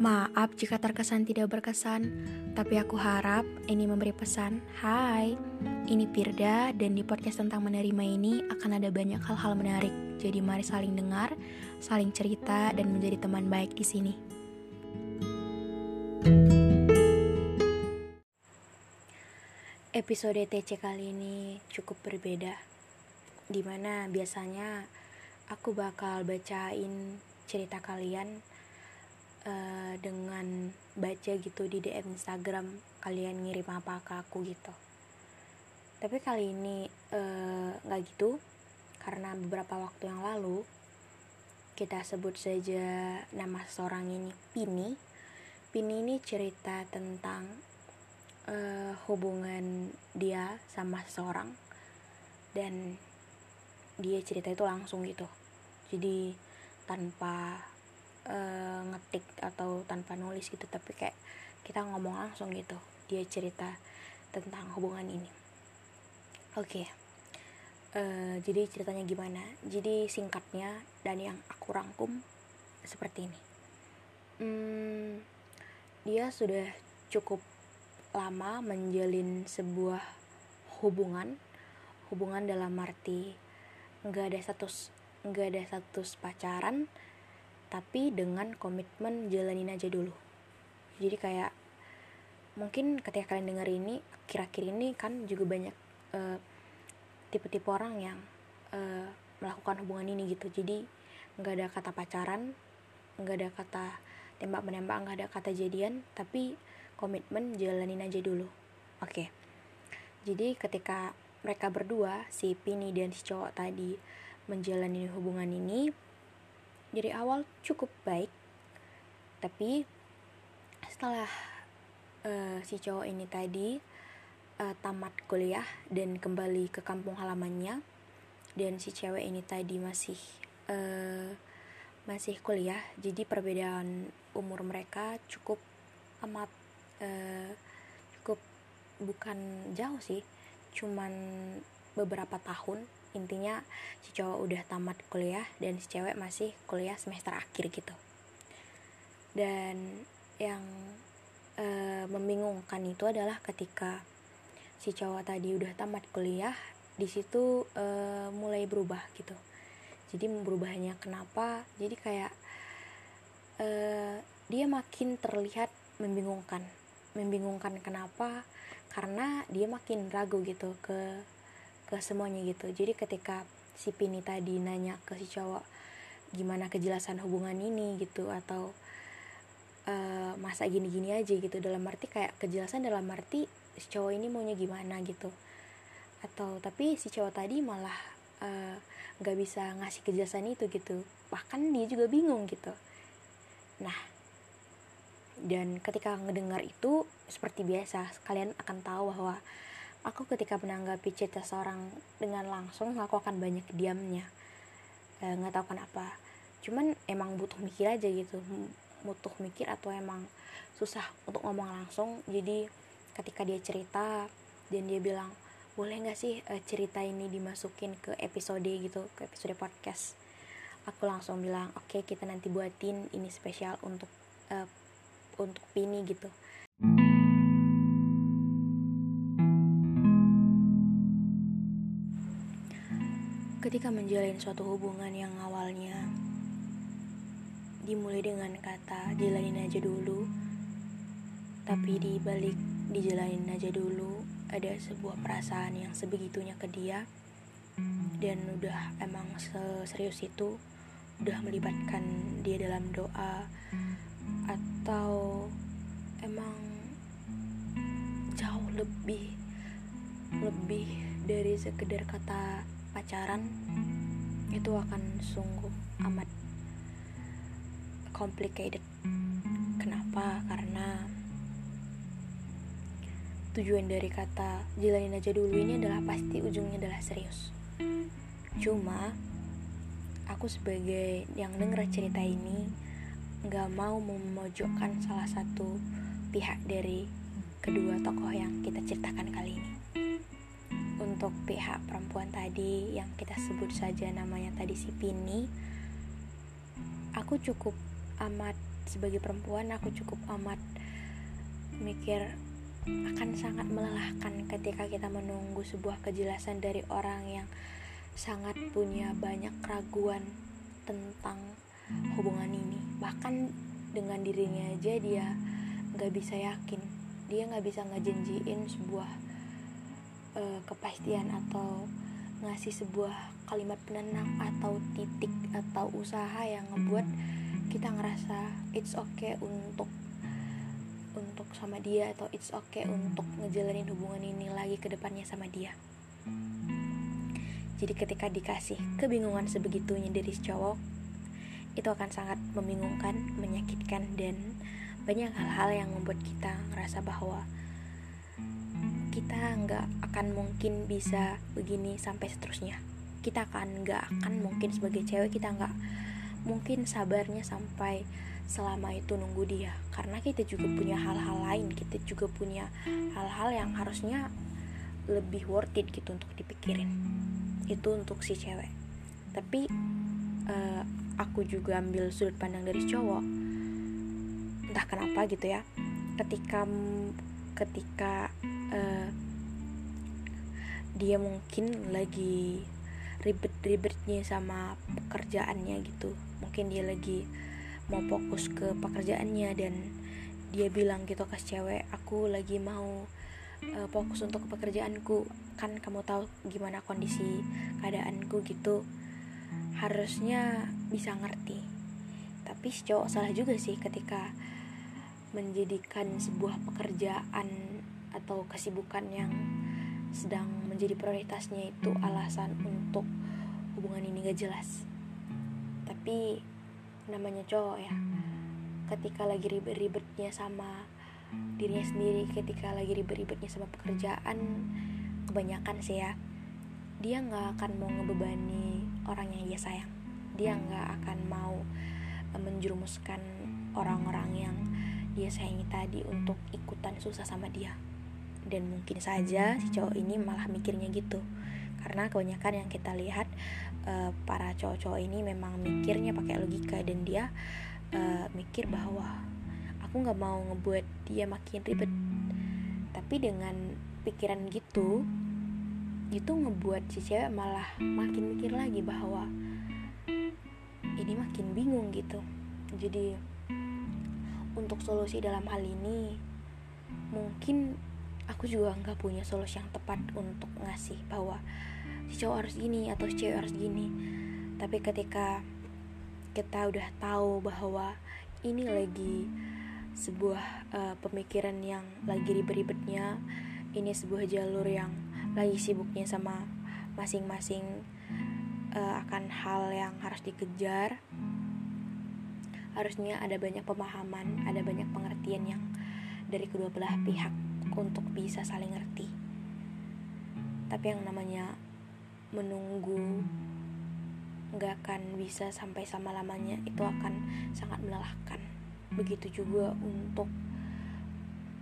Maaf jika terkesan tidak berkesan, tapi aku harap ini memberi pesan. Hai, ini Firda dan di podcast tentang menerima ini akan ada banyak hal-hal menarik. Jadi mari saling dengar, saling cerita dan menjadi teman baik di sini. Episode TC kali ini cukup berbeda. Di mana biasanya aku bakal bacain cerita kalian uh, dengan baca gitu di DM Instagram kalian ngirim apa ke aku gitu. Tapi kali ini eh, nggak uh, gitu karena beberapa waktu yang lalu kita sebut saja nama seorang ini Pini. Pini ini cerita tentang uh, hubungan dia sama seseorang. Dan dia cerita itu langsung gitu. Jadi tanpa uh, ngetik atau tanpa nulis gitu tapi kayak kita ngomong langsung gitu dia cerita tentang hubungan ini oke okay. uh, eh, jadi ceritanya gimana jadi singkatnya dan yang aku rangkum seperti ini hmm, dia sudah cukup lama menjalin sebuah hubungan hubungan dalam arti nggak ada status nggak ada status pacaran tapi dengan komitmen jalanin aja dulu. Jadi kayak mungkin ketika kalian dengar ini kira-kira ini kan juga banyak eh, tipe-tipe orang yang uh, melakukan hubungan ini gitu. Jadi nggak ada kata pacaran nggak ada kata tembak menembak nggak ada kata jadian tapi komitmen jalanin aja dulu. Oke. Okay. jadi ketika mereka berdua si Pini dan si cowok tadi menjalani hubungan ini dari awal cukup baik. Tapi setelah uh, si cowok ini tadi uh, tamat kuliah dan kembali ke kampung halamannya dan si cewek ini tadi masih uh, masih kuliah jadi perbedaan umur mereka cukup amat uh, cukup bukan jauh sih cuman beberapa tahun intinya si cowok udah tamat kuliah dan si cewek masih kuliah semester akhir gitu. Dan yang e, membingungkan itu adalah ketika si cowok tadi udah tamat kuliah di situ e, mulai berubah gitu. Jadi berubahnya kenapa? Jadi kayak e, dia makin terlihat membingungkan. Membingungkan kenapa? Karena dia makin ragu gitu ke ke semuanya gitu. Jadi ketika si Pini tadi nanya ke si cowok gimana kejelasan hubungan ini? gitu atau uh, masa gini-gini aja gitu. Dalam arti kayak kejelasan dalam arti si cowok ini maunya gimana gitu. Atau tapi si cowok tadi malah eh, nggak uh, bisa ngasih kejelasan itu gitu. Bahkan dia juga bingung gitu. Nah dan ketika ngedengar itu seperti biasa kalian akan tahu bahwa aku ketika menanggapi cerita seorang dengan langsung aku akan banyak diamnya. E, nggak e, tahu kenapa. Cuman emang butuh mikir aja gitu. Butuh mikir atau emang susah untuk ngomong langsung. Jadi ketika dia cerita dan dia bilang boleh nggak sih e, cerita ini dimasukin ke episode gitu ke episode podcast? Aku langsung bilang oke okay, kita nanti buatin ini spesial untuk e, untuk Pini gitu Ketika menjalin suatu hubungan yang awalnya dimulai dengan kata jalanin aja dulu, tapi di balik dijalanin aja dulu ada sebuah perasaan yang sebegitunya ke dia dan udah emang serius itu udah melibatkan dia dalam doa atau emang jauh lebih lebih dari sekedar kata pacaran itu akan sungguh amat complicated. Kenapa? Karena tujuan dari kata jalanin aja dulu ini adalah pasti ujungnya adalah serius. Cuma aku sebagai yang denger cerita ini nggak mau memojokkan salah satu pihak dari kedua tokoh yang kita ceritakan kali ini untuk pihak perempuan tadi yang kita sebut saja namanya tadi si Pini. Aku cukup amat sebagai perempuan aku cukup amat mikir akan sangat melelahkan ketika kita menunggu sebuah kejelasan dari orang yang sangat punya banyak keraguan tentang hubungan ini. Bahkan dengan dirinya aja dia nggak bisa yakin. Dia nggak bisa ngejanjiin sebuah uh, kepastian atau ngasih sebuah kalimat penenang atau titik atau usaha yang ngebuat kita ngerasa it's okay untuk untuk sama dia atau it's okay untuk ngejalanin hubungan ini lagi ke depannya sama dia. Jadi ketika dikasih kebingungan sebegitunya dari cowok, itu akan sangat membingungkan, menyakitkan dan banyak hal-hal yang membuat kita ngerasa bahwa kita nggak akan mungkin bisa begini sampai seterusnya. Kita akan nggak akan mungkin sebagai cewek kita nggak mungkin sabarnya sampai selama itu nunggu dia. Karena kita juga punya hal-hal lain kita juga punya hal-hal yang harusnya lebih worth it gitu untuk dipikirin. Itu untuk si cewek. Tapi uh, aku juga ambil sudut pandang dari cowok. Entah kenapa gitu ya. Ketika ketika uh, dia mungkin lagi ribet-ribetnya sama pekerjaannya gitu. Mungkin dia lagi mau fokus ke pekerjaannya dan dia bilang gitu ke cewek aku lagi mau uh, fokus untuk pekerjaanku. Kan kamu tahu gimana kondisi keadaanku gitu. Harusnya bisa ngerti. Tapi cowok salah juga sih ketika menjadikan sebuah pekerjaan atau kesibukan yang sedang menjadi prioritasnya itu alasan untuk hubungan ini gak jelas. Tapi namanya cowok ya ketika lagi ribet-ribetnya sama dirinya sendiri ketika lagi ribet-ribetnya sama pekerjaan kebanyakan sih ya dia nggak akan mau ngebebani orang yang dia sayang. Dia nggak akan mau menjerumuskan orang-orang yang dia sayangi tadi untuk ikutan susah sama dia dan mungkin saja si cowok ini malah mikirnya gitu. Karena kebanyakan yang kita lihat uh, para cowok-cowok ini memang mikirnya pakai logika dan dia uh, mikir bahwa aku nggak mau ngebuat dia makin ribet. Tapi dengan pikiran gitu itu ngebuat si cewek malah makin mikir lagi bahwa ini makin bingung gitu. Jadi untuk solusi dalam hal ini mungkin aku juga nggak punya solusi yang tepat untuk ngasih bahwa si cowok harus gini atau si cewek harus gini. Tapi ketika kita udah tahu bahwa ini lagi sebuah uh, pemikiran yang lagi ribet-ribetnya ini sebuah jalur yang lagi sibuknya sama masing-masing uh, akan hal yang harus dikejar harusnya ada banyak pemahaman ada banyak pengertian yang dari kedua belah pihak untuk bisa saling ngerti. Tapi yang namanya menunggu nggak akan bisa sampai sama lamanya itu akan sangat melelahkan. Begitu juga untuk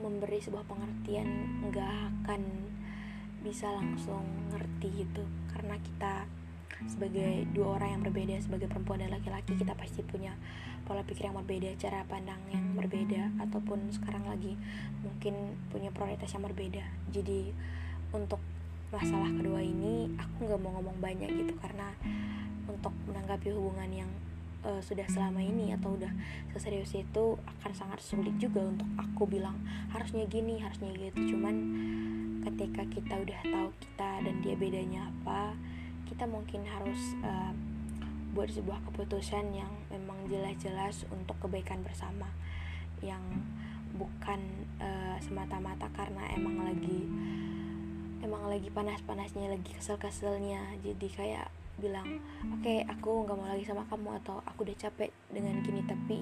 memberi sebuah pengertian nggak akan bisa langsung ngerti gitu karena kita sebagai dua orang yang berbeda sebagai perempuan dan laki-laki kita pasti punya pola pikir yang berbeda cara pandang yang berbeda ataupun sekarang lagi mungkin punya prioritas yang berbeda. Jadi untuk masalah kedua ini aku nggak mau ngomong banyak gitu karena untuk menanggapi hubungan yang uh, sudah selama ini atau udah seserius itu akan sangat sulit juga untuk aku bilang harusnya gini harusnya gitu. Cuman ketika kita udah tahu kita dan dia bedanya apa kita mungkin harus uh, buat sebuah keputusan yang memang jelas-jelas untuk kebaikan bersama. Yang bukan uh, semata-mata karena emang lagi emang lagi panas-panasnya lagi kesel-keselnya. Jadi kayak bilang oke okay, aku nggak mau lagi sama kamu atau aku udah capek dengan gini. Tapi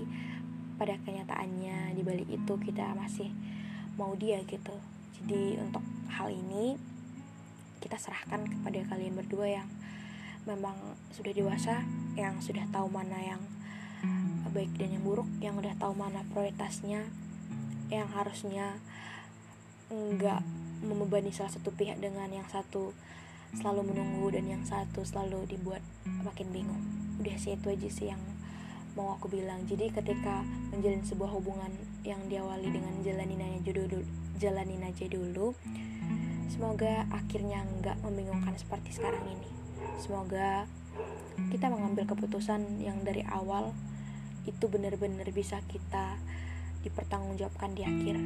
pada kenyataannya di balik itu kita masih mau dia gitu. Jadi untuk hal ini kita serahkan kepada kalian berdua yang memang sudah dewasa yang sudah tahu mana yang baik dan yang buruk yang udah tahu mana prioritasnya yang harusnya enggak membebani salah satu pihak dengan yang satu selalu menunggu dan yang satu selalu dibuat makin bingung. Udah sih itu aja sih yang mau aku bilang. Jadi ketika menjalin sebuah hubungan yang diawali dengan jalanin aja dulu jalanin aja dulu semoga akhirnya nggak membingungkan seperti sekarang ini. Semoga kita mengambil keputusan yang dari awal itu benar-benar bisa kita dipertanggungjawabkan di akhir.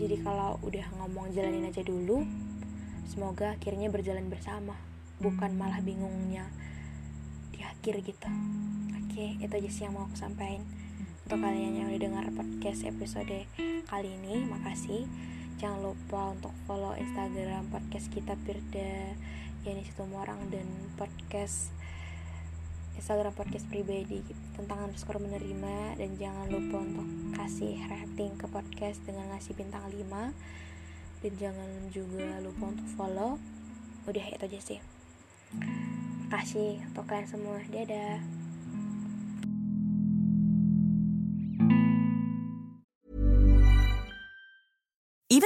Jadi kalau udah ngomong jalanin aja dulu semoga akhirnya berjalan bersama bukan malah bingungnya di akhir gitu. Oke itu aja sih yang mau aku sampaikan untuk kalian yang udah dengar podcast episode kali ini. Makasih jangan lupa untuk follow instagram podcast kita Pirda. Yani orang dan podcast Instagram podcast pribadi tentang underscore menerima. Dan jangan lupa untuk kasih rating ke podcast dengan ngasih bintang 5 dan jangan juga lupa untuk follow. Udah itu aja sih. Kasih untuk kalian semua. Dadah